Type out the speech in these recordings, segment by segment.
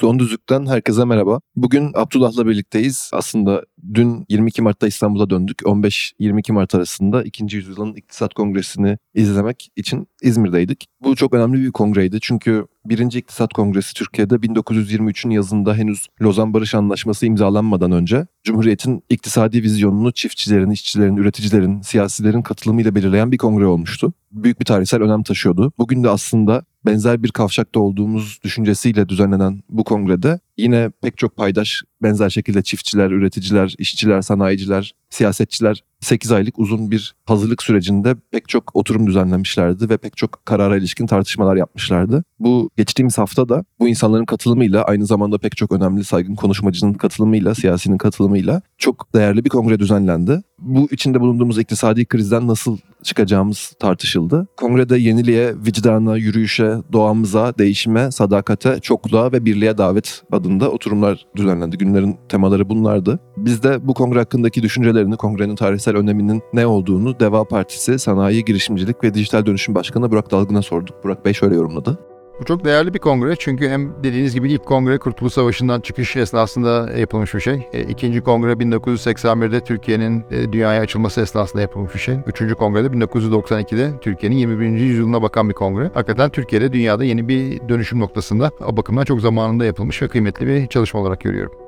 Son Düzlük'ten herkese merhaba. Bugün Abdullah'la birlikteyiz. Aslında dün 22 Mart'ta İstanbul'a döndük. 15-22 Mart arasında 2. Yüzyılın İktisat Kongresi'ni izlemek için İzmir'deydik. Bu çok önemli bir kongreydi çünkü Birinci İktisat Kongresi Türkiye'de 1923'ün yazında henüz Lozan Barış Anlaşması imzalanmadan önce Cumhuriyet'in iktisadi vizyonunu çiftçilerin, işçilerin, üreticilerin, siyasilerin katılımıyla belirleyen bir kongre olmuştu. Büyük bir tarihsel önem taşıyordu. Bugün de aslında benzer bir kavşakta olduğumuz düşüncesiyle düzenlenen bu kongrede yine pek çok paydaş benzer şekilde çiftçiler, üreticiler, işçiler, sanayiciler, siyasetçiler 8 aylık uzun bir hazırlık sürecinde pek çok oturum düzenlemişlerdi ve pek çok karara ilişkin tartışmalar yapmışlardı. Bu geçtiğimiz hafta da bu insanların katılımıyla aynı zamanda pek çok önemli saygın konuşmacının katılımıyla, siyasinin katılımıyla çok değerli bir kongre düzenlendi. Bu içinde bulunduğumuz iktisadi krizden nasıl çıkacağımız tartışıldı. Kongrede yeniliğe, vicdana, yürüyüşe, doğamıza, değişime, sadakate, çokluğa ve birliğe davet adında oturumlar düzenlendi. Günlerin temaları bunlardı. Biz de bu kongre hakkındaki düşüncelerini, kongrenin tarihsel öneminin ne olduğunu Deva Partisi Sanayi, Girişimcilik ve Dijital Dönüşüm Başkanı Burak Dalgın'a sorduk. Burak Bey şöyle yorumladı. Bu çok değerli bir kongre çünkü hem dediğiniz gibi ilk kongre Kurtuluş Savaşı'ndan çıkış esnasında yapılmış bir şey. E, ikinci kongre 1981'de Türkiye'nin e, dünyaya açılması esnasında yapılmış bir şey. Üçüncü kongre de 1992'de Türkiye'nin 21. yüzyılına bakan bir kongre. Hakikaten Türkiye'de dünyada yeni bir dönüşüm noktasında o bakımdan çok zamanında yapılmış ve kıymetli bir çalışma olarak görüyorum.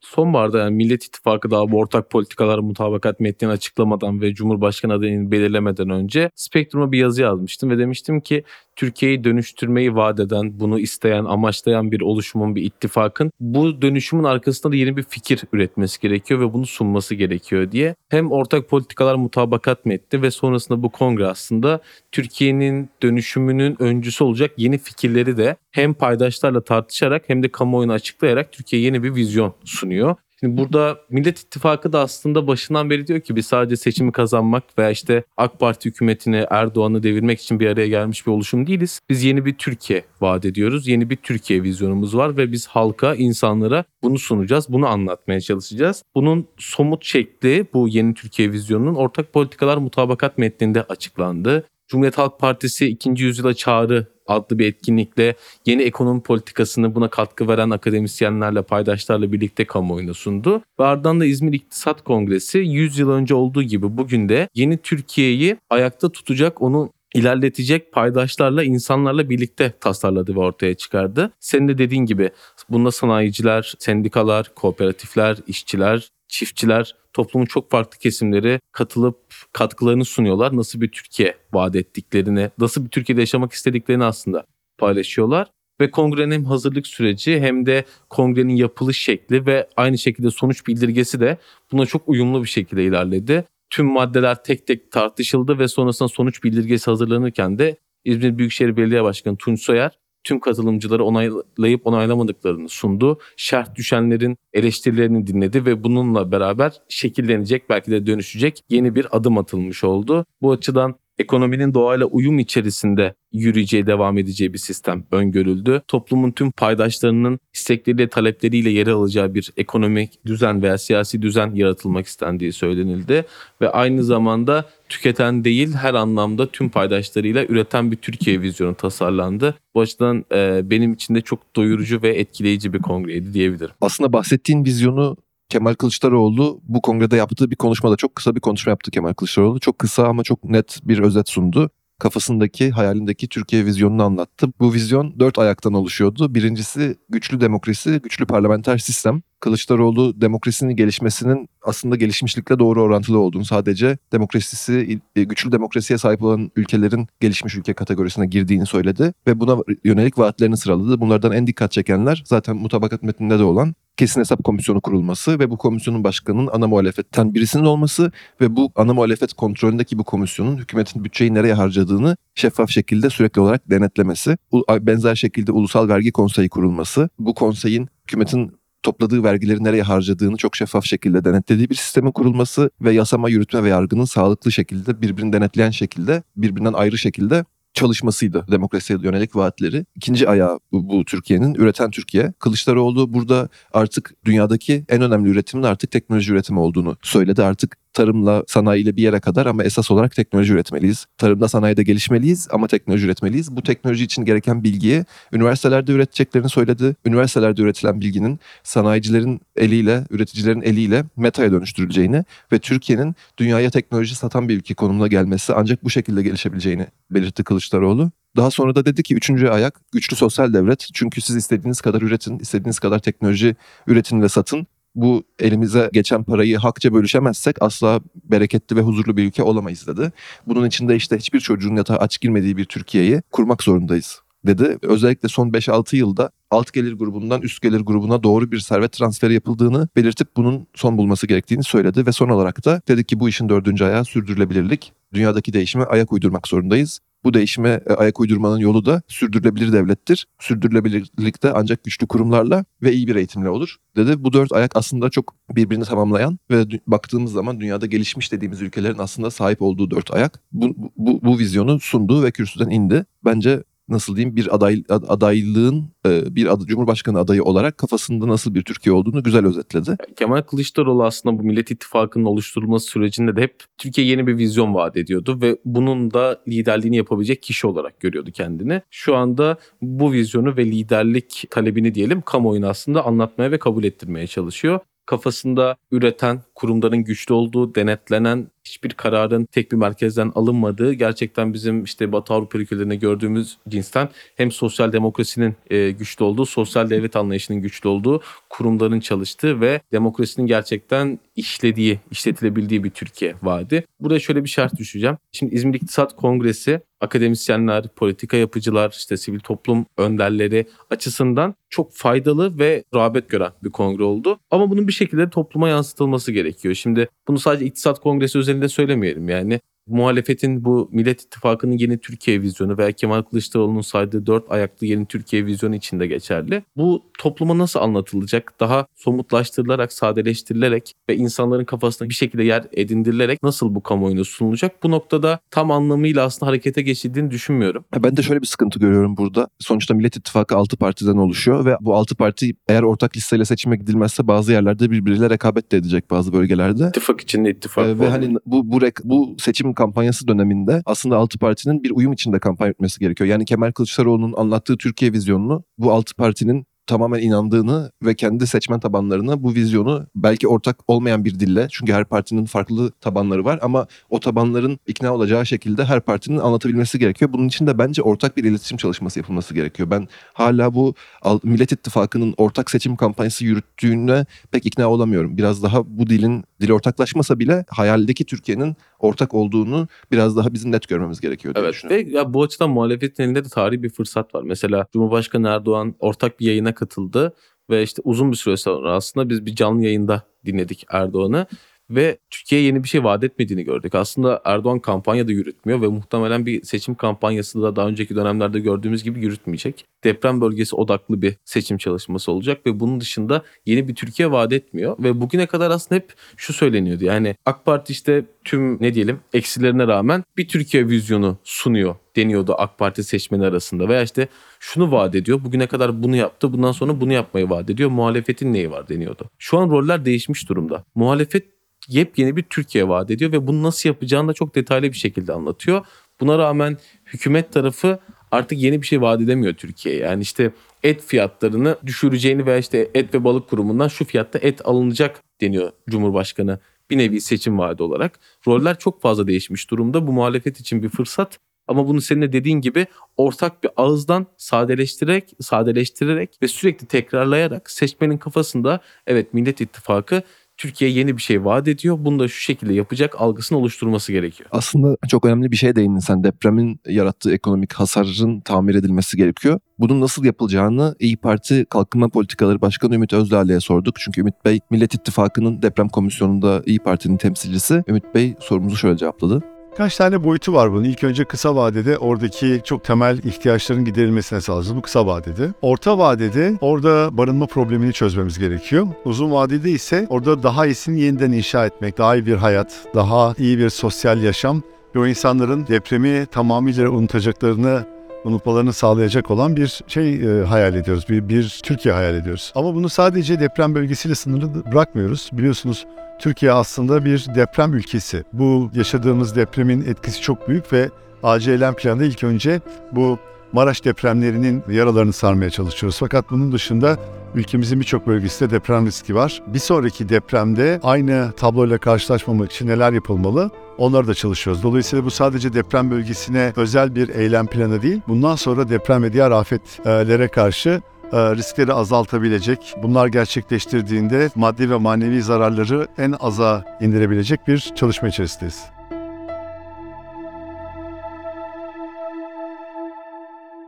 Sonbaharda yani Millet İttifakı daha bu ortak politikalar mutabakat metnini açıklamadan ve Cumhurbaşkanı adayını belirlemeden önce Spektrum'a bir yazı yazmıştım ve demiştim ki Türkiye'yi dönüştürmeyi vaat eden, bunu isteyen, amaçlayan bir oluşumun, bir ittifakın bu dönüşümün arkasında da yeni bir fikir üretmesi gerekiyor ve bunu sunması gerekiyor diye. Hem ortak politikalar mutabakat metni ve sonrasında bu kongre aslında Türkiye'nin dönüşümünün öncüsü olacak yeni fikirleri de hem paydaşlarla tartışarak hem de kamuoyuna açıklayarak Türkiye yeni bir vizyon sunuyor. Şimdi burada Millet İttifakı da aslında başından beri diyor ki biz sadece seçimi kazanmak veya işte AK Parti hükümetini Erdoğan'ı devirmek için bir araya gelmiş bir oluşum değiliz. Biz yeni bir Türkiye vaat ediyoruz. Yeni bir Türkiye vizyonumuz var ve biz halka, insanlara bunu sunacağız. Bunu anlatmaya çalışacağız. Bunun somut şekli bu yeni Türkiye vizyonunun ortak politikalar mutabakat metninde açıklandı. Cumhuriyet Halk Partisi 2. yüzyıla çağrı adlı bir etkinlikle yeni ekonomi politikasını buna katkı veren akademisyenlerle, paydaşlarla birlikte kamuoyuna sundu. Ve ardından da İzmir İktisat Kongresi 100 yıl önce olduğu gibi bugün de yeni Türkiye'yi ayakta tutacak, onu ilerletecek paydaşlarla, insanlarla birlikte tasarladı ve ortaya çıkardı. Senin de dediğin gibi bunda sanayiciler, sendikalar, kooperatifler, işçiler, çiftçiler, toplumun çok farklı kesimleri katılıp katkılarını sunuyorlar. Nasıl bir Türkiye vaat ettiklerini, nasıl bir Türkiye'de yaşamak istediklerini aslında paylaşıyorlar. Ve kongrenin hem hazırlık süreci hem de kongrenin yapılış şekli ve aynı şekilde sonuç bildirgesi de buna çok uyumlu bir şekilde ilerledi. Tüm maddeler tek tek tartışıldı ve sonrasında sonuç bildirgesi hazırlanırken de İzmir Büyükşehir Belediye Başkanı Tunç Soyer tüm katılımcıları onaylayıp onaylamadıklarını sundu. Şerh düşenlerin eleştirilerini dinledi ve bununla beraber şekillenecek belki de dönüşecek yeni bir adım atılmış oldu. Bu açıdan ekonominin doğayla uyum içerisinde yürüyeceği, devam edeceği bir sistem öngörüldü. Toplumun tüm paydaşlarının istekleriyle, talepleriyle yer alacağı bir ekonomik düzen veya siyasi düzen yaratılmak istendiği söylenildi. Ve aynı zamanda tüketen değil her anlamda tüm paydaşlarıyla üreten bir Türkiye vizyonu tasarlandı. Bu açıdan e, benim için de çok doyurucu ve etkileyici bir kongreydi diyebilirim. Aslında bahsettiğin vizyonu Kemal Kılıçdaroğlu bu kongrede yaptığı bir konuşmada çok kısa bir konuşma yaptı Kemal Kılıçdaroğlu. Çok kısa ama çok net bir özet sundu. Kafasındaki, hayalindeki Türkiye vizyonunu anlattı. Bu vizyon dört ayaktan oluşuyordu. Birincisi güçlü demokrasi, güçlü parlamenter sistem. Kılıçdaroğlu demokrasinin gelişmesinin aslında gelişmişlikle doğru orantılı olduğunu sadece demokrasisi güçlü demokrasiye sahip olan ülkelerin gelişmiş ülke kategorisine girdiğini söyledi ve buna yönelik vaatlerini sıraladı. Bunlardan en dikkat çekenler zaten mutabakat metninde de olan kesin hesap komisyonu kurulması ve bu komisyonun başkanının ana muhalefetten birisinin olması ve bu ana muhalefet kontrolündeki bu komisyonun hükümetin bütçeyi nereye harcadığını şeffaf şekilde sürekli olarak denetlemesi. Benzer şekilde ulusal vergi konseyi kurulması. Bu konseyin hükümetin topladığı vergileri nereye harcadığını çok şeffaf şekilde denetlediği bir sistemin kurulması ve yasama, yürütme ve yargının sağlıklı şekilde birbirini denetleyen şekilde, birbirinden ayrı şekilde çalışmasıydı demokrasiye yönelik vaatleri. İkinci ayağı bu, bu Türkiye'nin üreten Türkiye. Kılıçdaroğlu burada artık dünyadaki en önemli üretimin artık teknoloji üretimi olduğunu söyledi. Artık tarımla sanayiyle bir yere kadar ama esas olarak teknoloji üretmeliyiz. Tarımda sanayide gelişmeliyiz ama teknoloji üretmeliyiz. Bu teknoloji için gereken bilgiyi üniversitelerde üreteceklerini söyledi. Üniversitelerde üretilen bilginin sanayicilerin eliyle, üreticilerin eliyle metaya dönüştürüleceğini ve Türkiye'nin dünyaya teknoloji satan bir ülke konumuna gelmesi ancak bu şekilde gelişebileceğini belirtti Kılıçdaroğlu. Daha sonra da dedi ki üçüncü ayak güçlü sosyal devlet. Çünkü siz istediğiniz kadar üretin, istediğiniz kadar teknoloji üretin ve satın. Bu elimize geçen parayı hakça bölüşemezsek asla bereketli ve huzurlu bir ülke olamayız dedi. Bunun için de işte hiçbir çocuğun yatağa aç girmediği bir Türkiye'yi kurmak zorundayız dedi. Özellikle son 5-6 yılda alt gelir grubundan üst gelir grubuna doğru bir servet transferi yapıldığını belirtip bunun son bulması gerektiğini söyledi ve son olarak da dedi ki bu işin dördüncü ayağı sürdürülebilirlik. Dünyadaki değişime ayak uydurmak zorundayız. Bu değişime e, ayak uydurmanın yolu da sürdürülebilir devlettir. Sürdürülebilirlik de ancak güçlü kurumlarla ve iyi bir eğitimle olur dedi. Bu dört ayak aslında çok birbirini tamamlayan ve baktığımız zaman dünyada gelişmiş dediğimiz ülkelerin aslında sahip olduğu dört ayak. Bu, bu, bu vizyonu sundu ve kürsüden indi. Bence nasıl diyeyim bir aday ad- adaylığın e, bir ad, cumhurbaşkanı adayı olarak kafasında nasıl bir Türkiye olduğunu güzel özetledi. Kemal Kılıçdaroğlu aslında bu Millet İttifakı'nın oluşturulması sürecinde de hep Türkiye yeni bir vizyon vaat ediyordu ve bunun da liderliğini yapabilecek kişi olarak görüyordu kendini. Şu anda bu vizyonu ve liderlik talebini diyelim kamuoyuna aslında anlatmaya ve kabul ettirmeye çalışıyor. Kafasında üreten, kurumların güçlü olduğu, denetlenen, hiçbir kararın tek bir merkezden alınmadığı gerçekten bizim işte Batı Avrupa ülkelerinde gördüğümüz cinsten hem sosyal demokrasinin e, güçlü olduğu, sosyal devlet anlayışının güçlü olduğu, kurumların çalıştığı ve demokrasinin gerçekten işlediği, işletilebildiği bir Türkiye vaadi. Buraya şöyle bir şart düşeceğim. Şimdi İzmir İktisat Kongresi akademisyenler, politika yapıcılar, işte sivil toplum önderleri açısından çok faydalı ve rağbet gören bir kongre oldu. Ama bunun bir şekilde topluma yansıtılması gerekiyor. Şimdi bunu sadece İktisat Kongresi özelinde söylemeyelim yani. Muhalefetin bu Millet İttifakı'nın yeni Türkiye vizyonu veya Kemal Kılıçdaroğlu'nun saydığı dört ayaklı yeni Türkiye vizyonu içinde geçerli. Bu topluma nasıl anlatılacak? Daha somutlaştırılarak, sadeleştirilerek ve insanların kafasına bir şekilde yer edindirilerek nasıl bu kamuoyuna sunulacak? Bu noktada tam anlamıyla aslında harekete geçildiğini düşünmüyorum. Ben de şöyle bir sıkıntı görüyorum burada. Sonuçta Millet İttifakı 6 partiden oluşuyor ve bu 6 parti eğer ortak listeyle seçime gidilmezse bazı yerlerde birbiriyle rekabet de edecek bazı bölgelerde. İttifak içinde ittifak. Ee, ve hani bu bu bu seçim kampanyası döneminde aslında altı partinin bir uyum içinde kampanya etmesi gerekiyor. Yani Kemal Kılıçdaroğlu'nun anlattığı Türkiye vizyonunu bu altı partinin tamamen inandığını ve kendi seçmen tabanlarına bu vizyonu belki ortak olmayan bir dille çünkü her partinin farklı tabanları var ama o tabanların ikna olacağı şekilde her partinin anlatabilmesi gerekiyor. Bunun için de bence ortak bir iletişim çalışması yapılması gerekiyor. Ben hala bu Millet İttifakı'nın ortak seçim kampanyası yürüttüğüne pek ikna olamıyorum. Biraz daha bu dilin dil ortaklaşmasa bile hayaldeki Türkiye'nin ortak olduğunu biraz daha bizim net görmemiz gerekiyor diye Evet düşünüyorum. ve ya bu açıdan muhalefetin elinde de tarihi bir fırsat var. Mesela Cumhurbaşkanı Erdoğan ortak bir yayına katıldı ve işte uzun bir süre sonra aslında biz bir canlı yayında dinledik Erdoğan'ı ve Türkiye'ye yeni bir şey vaat etmediğini gördük. Aslında Erdoğan kampanya da yürütmüyor ve muhtemelen bir seçim kampanyası da daha önceki dönemlerde gördüğümüz gibi yürütmeyecek. Deprem bölgesi odaklı bir seçim çalışması olacak ve bunun dışında yeni bir Türkiye vaat etmiyor ve bugüne kadar aslında hep şu söyleniyordu. Yani AK Parti işte tüm ne diyelim eksilerine rağmen bir Türkiye vizyonu sunuyor deniyordu AK Parti seçmeni arasında veya işte şunu vaat ediyor. Bugüne kadar bunu yaptı. Bundan sonra bunu yapmayı vaat ediyor. Muhalefetin neyi var deniyordu. Şu an roller değişmiş durumda. Muhalefet yepyeni bir Türkiye vaat ediyor ve bunu nasıl yapacağını da çok detaylı bir şekilde anlatıyor. Buna rağmen hükümet tarafı artık yeni bir şey vaat edemiyor Türkiye'ye. Yani işte et fiyatlarını düşüreceğini veya işte et ve balık kurumundan şu fiyatta et alınacak deniyor Cumhurbaşkanı bir nevi seçim vaadi olarak. Roller çok fazla değişmiş durumda. Bu muhalefet için bir fırsat. Ama bunu senin de dediğin gibi ortak bir ağızdan sadeleştirerek, sadeleştirerek ve sürekli tekrarlayarak seçmenin kafasında evet Millet İttifakı Türkiye yeni bir şey vaat ediyor. Bunu da şu şekilde yapacak algısını oluşturması gerekiyor. Aslında çok önemli bir şey değindin sen. Depremin yarattığı ekonomik hasarın tamir edilmesi gerekiyor. Bunun nasıl yapılacağını İyi Parti Kalkınma Politikaları Başkanı Ümit Özdağ'la sorduk. Çünkü Ümit Bey Millet İttifakı'nın deprem komisyonunda İyi Parti'nin temsilcisi. Ümit Bey sorumuzu şöyle cevapladı. Kaç tane boyutu var bunun? İlk önce kısa vadede oradaki çok temel ihtiyaçların giderilmesine sağlayacağız. Bu kısa vadede. Orta vadede orada barınma problemini çözmemiz gerekiyor. Uzun vadede ise orada daha iyisini yeniden inşa etmek, daha iyi bir hayat, daha iyi bir sosyal yaşam ve o insanların depremi tamamıyla unutacaklarını unutmalarını sağlayacak olan bir şey e, hayal ediyoruz. Bir, bir Türkiye hayal ediyoruz. Ama bunu sadece deprem bölgesiyle sınırlı bırakmıyoruz. Biliyorsunuz Türkiye aslında bir deprem ülkesi. Bu yaşadığımız depremin etkisi çok büyük ve acil eylem planında ilk önce bu Maraş depremlerinin yaralarını sarmaya çalışıyoruz. Fakat bunun dışında ülkemizin birçok bölgesinde deprem riski var. Bir sonraki depremde aynı tabloyla karşılaşmamak için neler yapılmalı? Onları da çalışıyoruz. Dolayısıyla bu sadece deprem bölgesine özel bir eylem planı değil. Bundan sonra deprem ve diğer afetlere karşı riskleri azaltabilecek, bunlar gerçekleştirdiğinde maddi ve manevi zararları en aza indirebilecek bir çalışma içerisindeyiz.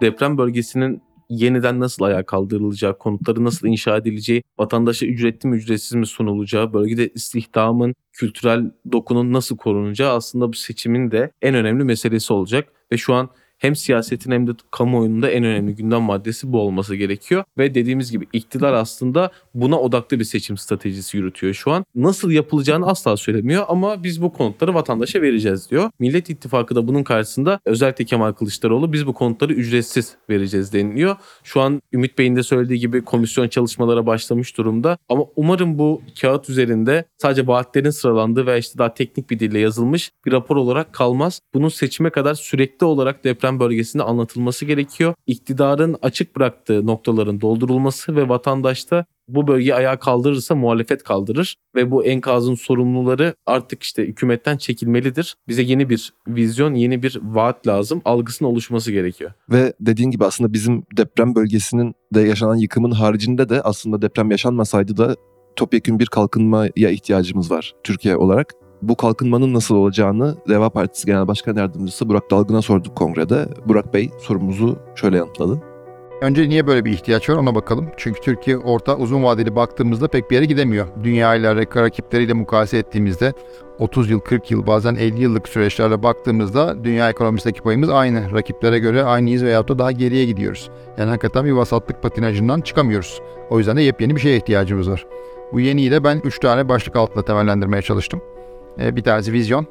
deprem bölgesinin yeniden nasıl ayağa kaldırılacağı, konutları nasıl inşa edileceği, vatandaşa ücretli mi ücretsiz mi sunulacağı, bölgede istihdamın, kültürel dokunun nasıl korunacağı aslında bu seçimin de en önemli meselesi olacak. Ve şu an hem siyasetin hem de kamuoyunun da en önemli gündem maddesi bu olması gerekiyor. Ve dediğimiz gibi iktidar aslında buna odaklı bir seçim stratejisi yürütüyor şu an. Nasıl yapılacağını asla söylemiyor ama biz bu konutları vatandaşa vereceğiz diyor. Millet İttifakı da bunun karşısında özellikle Kemal Kılıçdaroğlu biz bu konutları ücretsiz vereceğiz deniliyor. Şu an Ümit Bey'in de söylediği gibi komisyon çalışmalara başlamış durumda. Ama umarım bu kağıt üzerinde sadece vaatlerin sıralandığı veya işte daha teknik bir dille yazılmış bir rapor olarak kalmaz. Bunun seçime kadar sürekli olarak deprem bölgesinde anlatılması gerekiyor. İktidarın açık bıraktığı noktaların doldurulması ve vatandaşta bu bölgeyi ayağa kaldırırsa muhalefet kaldırır ve bu enkazın sorumluları artık işte hükümetten çekilmelidir. Bize yeni bir vizyon, yeni bir vaat lazım. Algısının oluşması gerekiyor. Ve dediğin gibi aslında bizim deprem bölgesinin de yaşanan yıkımın haricinde de aslında deprem yaşanmasaydı da topyekun bir kalkınmaya ihtiyacımız var Türkiye olarak. Bu kalkınmanın nasıl olacağını Deva Partisi Genel Başkan Yardımcısı Burak Dalgın'a sorduk kongrede. Burak Bey sorumuzu şöyle yanıtladı. Önce niye böyle bir ihtiyaç var ona bakalım. Çünkü Türkiye orta uzun vadeli baktığımızda pek bir yere gidemiyor. Dünya ile rakipleriyle mukayese ettiğimizde 30 yıl, 40 yıl, bazen 50 yıllık süreçlerle baktığımızda dünya ekonomisindeki payımız aynı. Rakiplere göre aynıyız veyahut da daha geriye gidiyoruz. Yani hakikaten bir vasatlık patinajından çıkamıyoruz. O yüzden de yepyeni bir şeye ihtiyacımız var. Bu yeniyi de ben 3 tane başlık altında temellendirmeye çalıştım. Bir tanesi vizyon,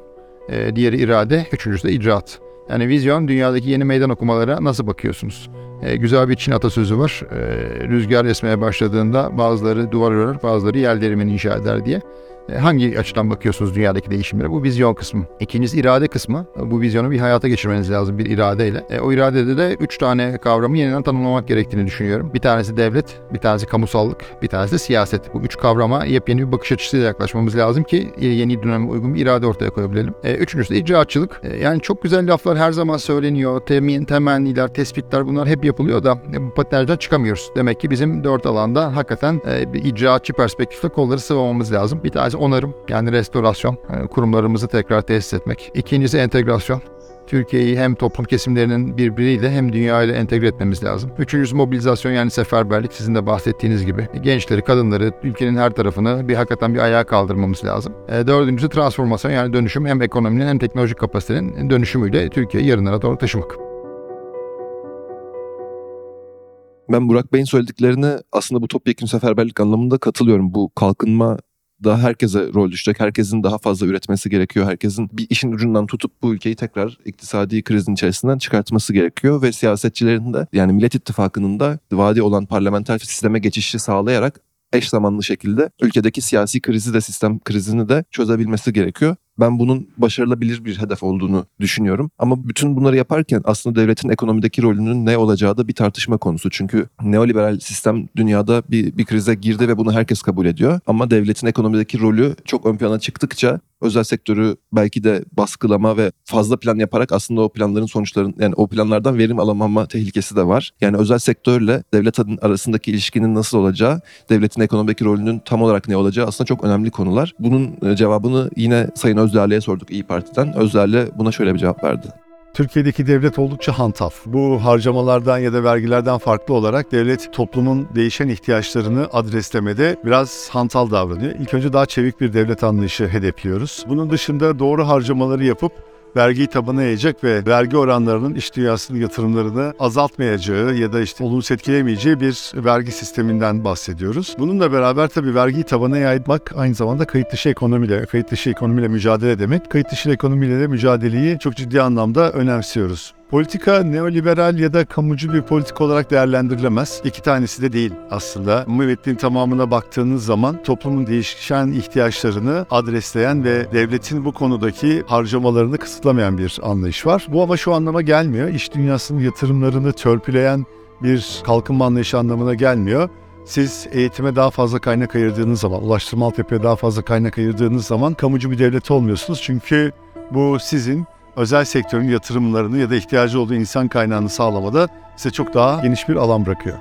diğeri irade, üçüncüsü de icraat. Yani vizyon dünyadaki yeni meydan okumalara nasıl bakıyorsunuz? E, güzel bir Çin atasözü var. E, rüzgar esmeye başladığında bazıları duvar örer, bazıları yer derimini inşa eder diye. E, hangi açıdan bakıyorsunuz dünyadaki değişimlere? Bu vizyon kısmı. İkincisi irade kısmı. Bu vizyonu bir hayata geçirmeniz lazım bir iradeyle. E, o iradede de üç tane kavramı yeniden tanımlamak gerektiğini düşünüyorum. Bir tanesi devlet, bir tanesi kamusallık, bir tanesi de siyaset. Bu üç kavrama yepyeni bir bakış açısıyla yaklaşmamız lazım ki yeni döneme uygun bir irade ortaya koyabilelim. E, üçüncüsü de icraatçılık. E, yani çok güzel laflar her zaman söyleniyor. Temin, temenniler, tespitler bunlar hep da e, bu patinajdan çıkamıyoruz. Demek ki bizim dört alanda hakikaten e, bir icraatçı perspektifte kolları sıvamamız lazım. Bir tanesi onarım yani restorasyon, yani kurumlarımızı tekrar tesis etmek. İkincisi entegrasyon. Türkiye'yi hem toplum kesimlerinin birbiriyle hem dünya ile entegre etmemiz lazım. Üçüncüsü mobilizasyon yani seferberlik sizin de bahsettiğiniz gibi. Gençleri, kadınları, ülkenin her tarafını bir hakikaten bir ayağa kaldırmamız lazım. E, dördüncüsü transformasyon yani dönüşüm hem ekonominin hem teknolojik kapasitenin dönüşümüyle Türkiye'yi yarınlara doğru taşımak. Ben Burak Bey'in söylediklerine aslında bu topyekun seferberlik anlamında katılıyorum. Bu kalkınma da herkese rol düşecek. Herkesin daha fazla üretmesi gerekiyor. Herkesin bir işin ucundan tutup bu ülkeyi tekrar iktisadi krizin içerisinden çıkartması gerekiyor ve siyasetçilerin de yani Millet İttifakı'nın da vadi olan parlamenter sisteme geçişi sağlayarak eş zamanlı şekilde ülkedeki siyasi krizi de sistem krizini de çözebilmesi gerekiyor. Ben bunun başarılabilir bir hedef olduğunu düşünüyorum. Ama bütün bunları yaparken aslında devletin ekonomideki rolünün ne olacağı da bir tartışma konusu. Çünkü neoliberal sistem dünyada bir, bir krize girdi ve bunu herkes kabul ediyor. Ama devletin ekonomideki rolü çok ön plana çıktıkça özel sektörü belki de baskılama ve fazla plan yaparak aslında o planların sonuçların yani o planlardan verim alamama tehlikesi de var. Yani özel sektörle devlet arasındaki ilişkinin nasıl olacağı, devletin ekonomideki rolünün tam olarak ne olacağı aslında çok önemli konular. Bunun e, cevabını yine Sayın Özderli'ye sorduk İyi Parti'den. Özderli buna şöyle bir cevap verdi. Türkiye'deki devlet oldukça hantal. Bu harcamalardan ya da vergilerden farklı olarak devlet toplumun değişen ihtiyaçlarını adreslemede biraz hantal davranıyor. İlk önce daha çevik bir devlet anlayışı hedefliyoruz. Bunun dışında doğru harcamaları yapıp vergiyi tabana yayacak ve vergi oranlarının iş dünyasının yatırımlarını azaltmayacağı ya da işte olumsuz etkilemeyeceği bir vergi sisteminden bahsediyoruz. Bununla beraber tabii vergiyi tabana yaymak aynı zamanda kayıt dışı ekonomiyle, kayıt dışı ekonomiyle mücadele demek. Kayıt dışı ekonomiyle de mücadeleyi çok ciddi anlamda önemsiyoruz. Politika neoliberal ya da kamucu bir politika olarak değerlendirilemez. İki tanesi de değil aslında. Müvettin tamamına baktığınız zaman toplumun değişen ihtiyaçlarını adresleyen ve devletin bu konudaki harcamalarını kısıtlamayan bir anlayış var. Bu ama şu anlama gelmiyor. İş dünyasının yatırımlarını törpüleyen bir kalkınma anlayışı anlamına gelmiyor. Siz eğitime daha fazla kaynak ayırdığınız zaman, ulaştırma altyapıya daha fazla kaynak ayırdığınız zaman kamucu bir devlet olmuyorsunuz. Çünkü bu sizin özel sektörün yatırımlarını ya da ihtiyacı olduğu insan kaynağını sağlamada size çok daha geniş bir alan bırakıyor.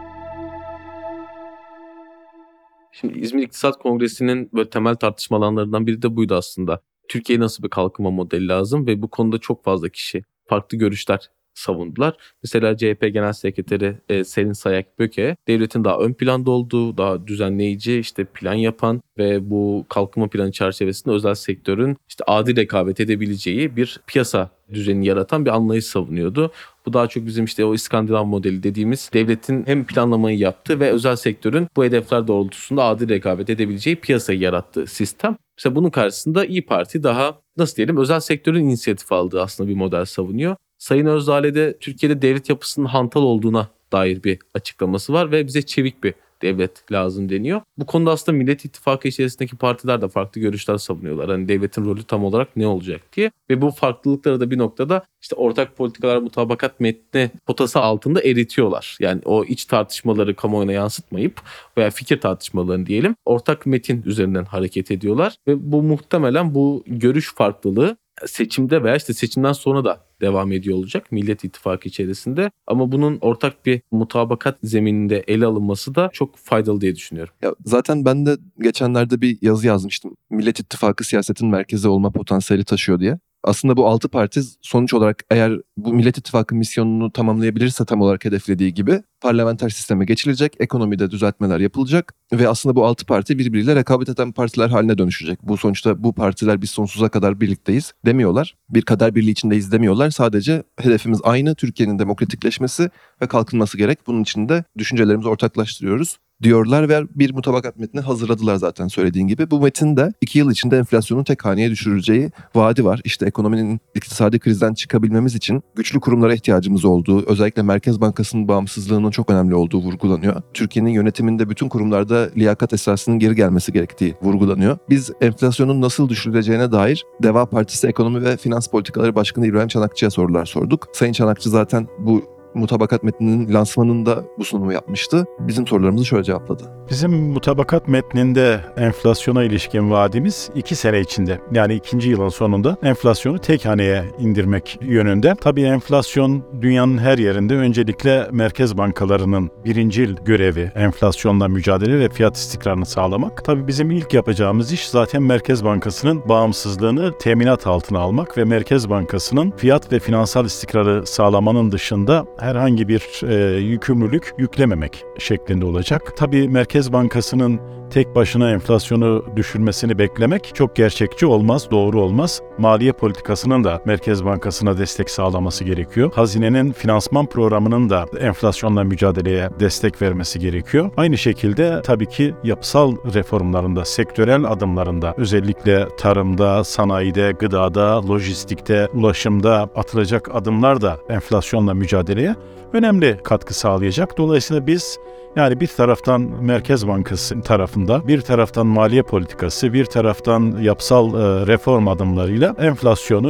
Şimdi İzmir İktisat Kongresi'nin böyle temel tartışma alanlarından biri de buydu aslında. Türkiye'ye nasıl bir kalkınma modeli lazım ve bu konuda çok fazla kişi farklı görüşler savundular. Mesela CHP Genel Sekreteri e, Selin Sayak Böke devletin daha ön planda olduğu, daha düzenleyici, işte plan yapan ve bu kalkınma planı çerçevesinde özel sektörün işte adil rekabet edebileceği bir piyasa düzeni yaratan bir anlayış savunuyordu. Bu daha çok bizim işte o İskandinav modeli dediğimiz devletin hem planlamayı yaptığı ve özel sektörün bu hedefler doğrultusunda adil rekabet edebileceği piyasayı yarattığı sistem. Mesela bunun karşısında İyi Parti daha nasıl diyelim özel sektörün inisiyatif aldığı aslında bir model savunuyor. Sayın Özdağ'le de Türkiye'de devlet yapısının hantal olduğuna dair bir açıklaması var ve bize çevik bir devlet lazım deniyor. Bu konuda aslında Millet İttifakı içerisindeki partiler de farklı görüşler savunuyorlar. Hani devletin rolü tam olarak ne olacak diye. Ve bu farklılıkları da bir noktada işte ortak politikalar mutabakat metni potası altında eritiyorlar. Yani o iç tartışmaları kamuoyuna yansıtmayıp veya fikir tartışmalarını diyelim ortak metin üzerinden hareket ediyorlar. Ve bu muhtemelen bu görüş farklılığı seçimde veya işte seçimden sonra da devam ediyor olacak Millet İttifakı içerisinde. Ama bunun ortak bir mutabakat zemininde ele alınması da çok faydalı diye düşünüyorum. Ya zaten ben de geçenlerde bir yazı yazmıştım. Millet İttifakı siyasetin merkezi olma potansiyeli taşıyor diye aslında bu altı parti sonuç olarak eğer bu Millet İttifakı misyonunu tamamlayabilirse tam olarak hedeflediği gibi parlamenter sisteme geçilecek, ekonomide düzeltmeler yapılacak ve aslında bu altı parti birbiriyle rekabet eden partiler haline dönüşecek. Bu sonuçta bu partiler biz sonsuza kadar birlikteyiz demiyorlar. Bir kader birliği içindeyiz demiyorlar. Sadece hedefimiz aynı Türkiye'nin demokratikleşmesi ve kalkınması gerek. Bunun için de düşüncelerimizi ortaklaştırıyoruz diyorlar ve bir mutabakat metni hazırladılar zaten söylediğin gibi. Bu metin de iki yıl içinde enflasyonun tek haneye düşürüleceği vaadi var. İşte ekonominin iktisadi krizden çıkabilmemiz için güçlü kurumlara ihtiyacımız olduğu, özellikle Merkez Bankası'nın bağımsızlığının çok önemli olduğu vurgulanıyor. Türkiye'nin yönetiminde bütün kurumlarda liyakat esasının geri gelmesi gerektiği vurgulanıyor. Biz enflasyonun nasıl düşürüleceğine dair Deva Partisi Ekonomi ve Finans Politikaları Başkanı İbrahim Çanakçı'ya sorular sorduk. Sayın Çanakçı zaten bu mutabakat metninin lansmanında bu sunumu yapmıştı. Bizim sorularımızı şöyle cevapladı. Bizim mutabakat metninde enflasyona ilişkin vaadimiz iki sene içinde yani ikinci yılın sonunda enflasyonu tek haneye indirmek yönünde. Tabii enflasyon dünyanın her yerinde öncelikle merkez bankalarının birincil görevi enflasyonla mücadele ve fiyat istikrarını sağlamak. Tabii bizim ilk yapacağımız iş zaten Merkez Bankası'nın bağımsızlığını teminat altına almak ve Merkez Bankası'nın fiyat ve finansal istikrarı sağlamanın dışında herhangi bir e, yükümlülük yüklememek şeklinde olacak. Tabii Merkez Bankası'nın tek başına enflasyonu düşürmesini beklemek çok gerçekçi olmaz, doğru olmaz. Maliye politikasının da Merkez Bankası'na destek sağlaması gerekiyor. Hazinenin finansman programının da enflasyonla mücadeleye destek vermesi gerekiyor. Aynı şekilde tabii ki yapısal reformlarında, sektörel adımlarında özellikle tarımda, sanayide, gıdada, lojistikte, ulaşımda atılacak adımlar da enflasyonla mücadeleye önemli katkı sağlayacak. Dolayısıyla biz yani bir taraftan Merkez Bankası tarafında, bir taraftan maliye politikası, bir taraftan yapısal e, reform adımlarıyla enflasyonu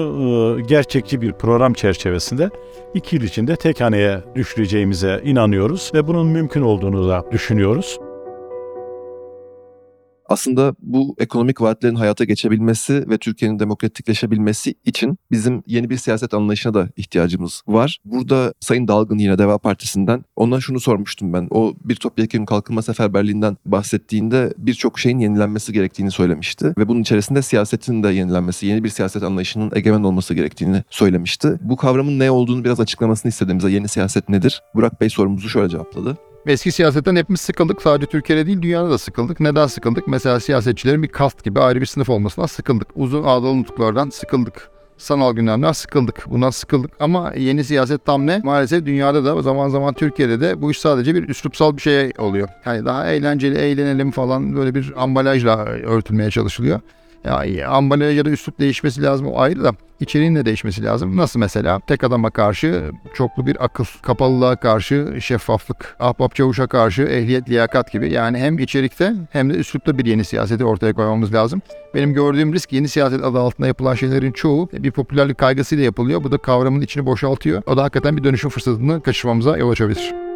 e, gerçekçi bir program çerçevesinde iki yıl içinde tek haneye düşüreceğimize inanıyoruz ve bunun mümkün olduğunu da düşünüyoruz. Aslında bu ekonomik vaatlerin hayata geçebilmesi ve Türkiye'nin demokratikleşebilmesi için bizim yeni bir siyaset anlayışına da ihtiyacımız var. Burada Sayın Dalgın yine Deva Partisi'nden ona şunu sormuştum ben. O bir topyekun kalkınma seferberliğinden bahsettiğinde birçok şeyin yenilenmesi gerektiğini söylemişti. Ve bunun içerisinde siyasetin de yenilenmesi, yeni bir siyaset anlayışının egemen olması gerektiğini söylemişti. Bu kavramın ne olduğunu biraz açıklamasını istediğimizde yeni siyaset nedir? Burak Bey sorumuzu şöyle cevapladı. Eski siyasetten hepimiz sıkıldık. Sadece Türkiye'de değil dünyada da sıkıldık. Neden sıkıldık? Mesela siyasetçilerin bir kast gibi ayrı bir sınıf olmasından sıkıldık. Uzun ağdalı nutuklardan sıkıldık. Sanal gündemden sıkıldık. Bundan sıkıldık. Ama yeni siyaset tam ne? Maalesef dünyada da zaman zaman Türkiye'de de bu iş sadece bir üslupsal bir şey oluyor. Yani daha eğlenceli, eğlenelim falan böyle bir ambalajla örtülmeye çalışılıyor. Ya ambalaj ya da üslup değişmesi lazım o ayrı da içeriğin de değişmesi lazım. Nasıl mesela? Tek adama karşı çoklu bir akıl, kapalılığa karşı şeffaflık, ahbap çavuşa karşı ehliyet, liyakat gibi. Yani hem içerikte hem de üslupta bir yeni siyaseti ortaya koymamız lazım. Benim gördüğüm risk yeni siyaset adı altında yapılan şeylerin çoğu bir popülerlik kaygısıyla yapılıyor. Bu da kavramın içini boşaltıyor. O da hakikaten bir dönüşüm fırsatını kaçırmamıza yol açabilir.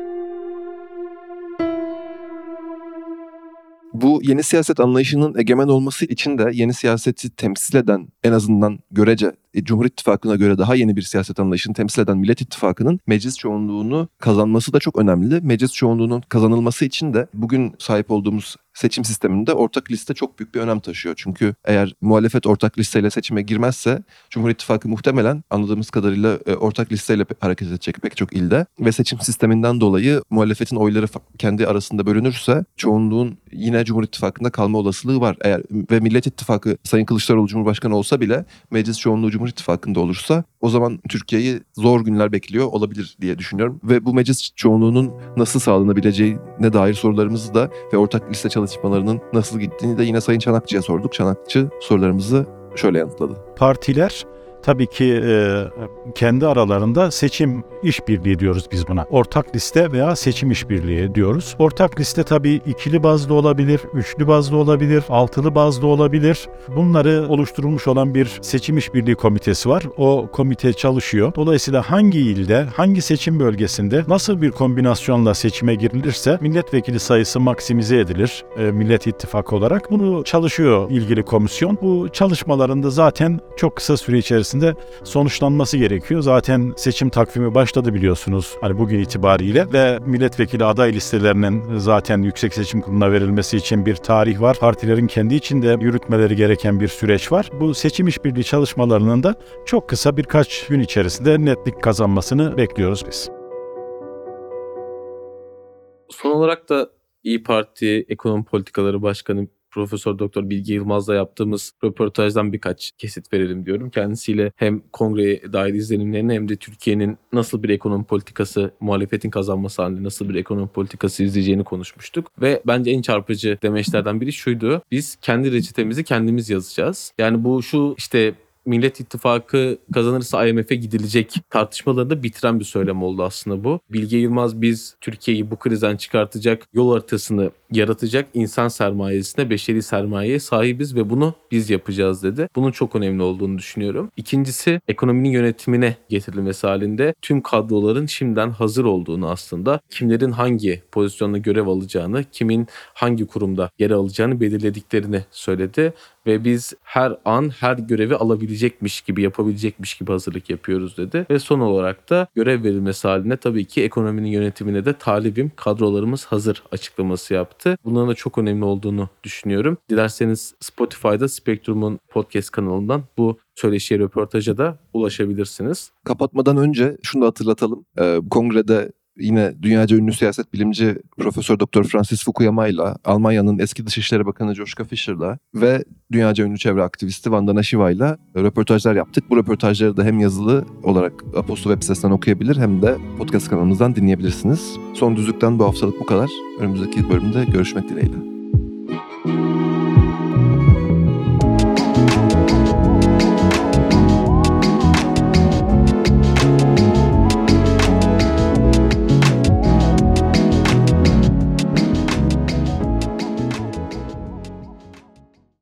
Bu yeni siyaset anlayışının egemen olması için de yeni siyaseti temsil eden en azından görece e, Cumhur İttifakı'na göre daha yeni bir siyaset anlayışını temsil eden Millet İttifakı'nın meclis çoğunluğunu kazanması da çok önemli. Meclis çoğunluğunun kazanılması için de bugün sahip olduğumuz seçim sisteminde ortak liste çok büyük bir önem taşıyor. Çünkü eğer muhalefet ortak listeyle seçime girmezse Cumhur İttifakı muhtemelen anladığımız kadarıyla e, ortak listeyle hareket edecek pek çok ilde ve seçim sisteminden dolayı muhalefetin oyları kendi arasında bölünürse çoğunluğun yine Cumhur İttifakı'nda kalma olasılığı var. Eğer ve Millet İttifakı Sayın Kılıçdaroğlu Cumhurbaşkanı olsa bile meclis çoğunluğu Cumhur İttifakı'nda olursa o zaman Türkiye'yi zor günler bekliyor olabilir diye düşünüyorum. Ve bu meclis çoğunluğunun nasıl sağlanabileceğine dair sorularımızı da ve ortak liste çalışmalarının nasıl gittiğini de yine Sayın Çanakçı'ya sorduk. Çanakçı sorularımızı şöyle yanıtladı. Partiler tabii ki e, kendi aralarında seçim işbirliği diyoruz biz buna. Ortak liste veya seçim işbirliği diyoruz. Ortak liste tabii ikili bazlı olabilir, üçlü bazlı olabilir, altılı bazlı olabilir. Bunları oluşturulmuş olan bir seçim işbirliği komitesi var. O komite çalışıyor. Dolayısıyla hangi ilde, hangi seçim bölgesinde nasıl bir kombinasyonla seçime girilirse milletvekili sayısı maksimize edilir e, Millet İttifakı olarak. Bunu çalışıyor ilgili komisyon. Bu çalışmalarında zaten çok kısa süre içerisinde sonuçlanması gerekiyor. Zaten seçim takvimi başladı biliyorsunuz hani bugün itibariyle ve milletvekili aday listelerinin zaten Yüksek Seçim Kurulu'na verilmesi için bir tarih var. Partilerin kendi içinde yürütmeleri gereken bir süreç var. Bu seçim işbirliği çalışmalarının da çok kısa birkaç gün içerisinde netlik kazanmasını bekliyoruz biz. Son olarak da İyi Parti Ekonomi Politikaları Başkanı Profesör Doktor Bilge Yılmaz'la yaptığımız röportajdan birkaç kesit verelim diyorum. Kendisiyle hem kongreye dair izlenimlerini hem de Türkiye'nin nasıl bir ekonomi politikası, muhalefetin kazanması halinde nasıl bir ekonomi politikası izleyeceğini konuşmuştuk. Ve bence en çarpıcı demeçlerden biri şuydu. Biz kendi reçetemizi kendimiz yazacağız. Yani bu şu işte Millet İttifakı kazanırsa IMF'e gidilecek tartışmalarını da bitiren bir söylem oldu aslında bu. Bilge Yılmaz biz Türkiye'yi bu krizden çıkartacak yol haritasını yaratacak insan sermayesine, beşeri sermayeye sahibiz ve bunu biz yapacağız dedi. Bunun çok önemli olduğunu düşünüyorum. İkincisi ekonominin yönetimine getirilmesi halinde tüm kadroların şimdiden hazır olduğunu aslında kimlerin hangi pozisyonda görev alacağını, kimin hangi kurumda yer alacağını belirlediklerini söyledi ve biz her an her görevi alabilecekmiş gibi yapabilecekmiş gibi hazırlık yapıyoruz dedi. Ve son olarak da görev verilmesi halinde tabii ki ekonominin yönetimine de talibim kadrolarımız hazır açıklaması yaptı. Bunların da çok önemli olduğunu düşünüyorum. Dilerseniz Spotify'da Spektrum'un podcast kanalından bu söyleşiye röportaja da ulaşabilirsiniz. Kapatmadan önce şunu da hatırlatalım. Ee, kongrede yine dünyaca ünlü siyaset bilimci Profesör Doktor Francis Fukuyama ile Almanya'nın eski Dışişleri Bakanı Joschka Fischer'la ve dünyaca ünlü çevre aktivisti Vandana Shiva ile röportajlar yaptık. Bu röportajları da hem yazılı olarak Aposto web sitesinden okuyabilir hem de podcast kanalımızdan dinleyebilirsiniz. Son düzlükten bu haftalık bu kadar. Önümüzdeki bölümde görüşmek dileğiyle.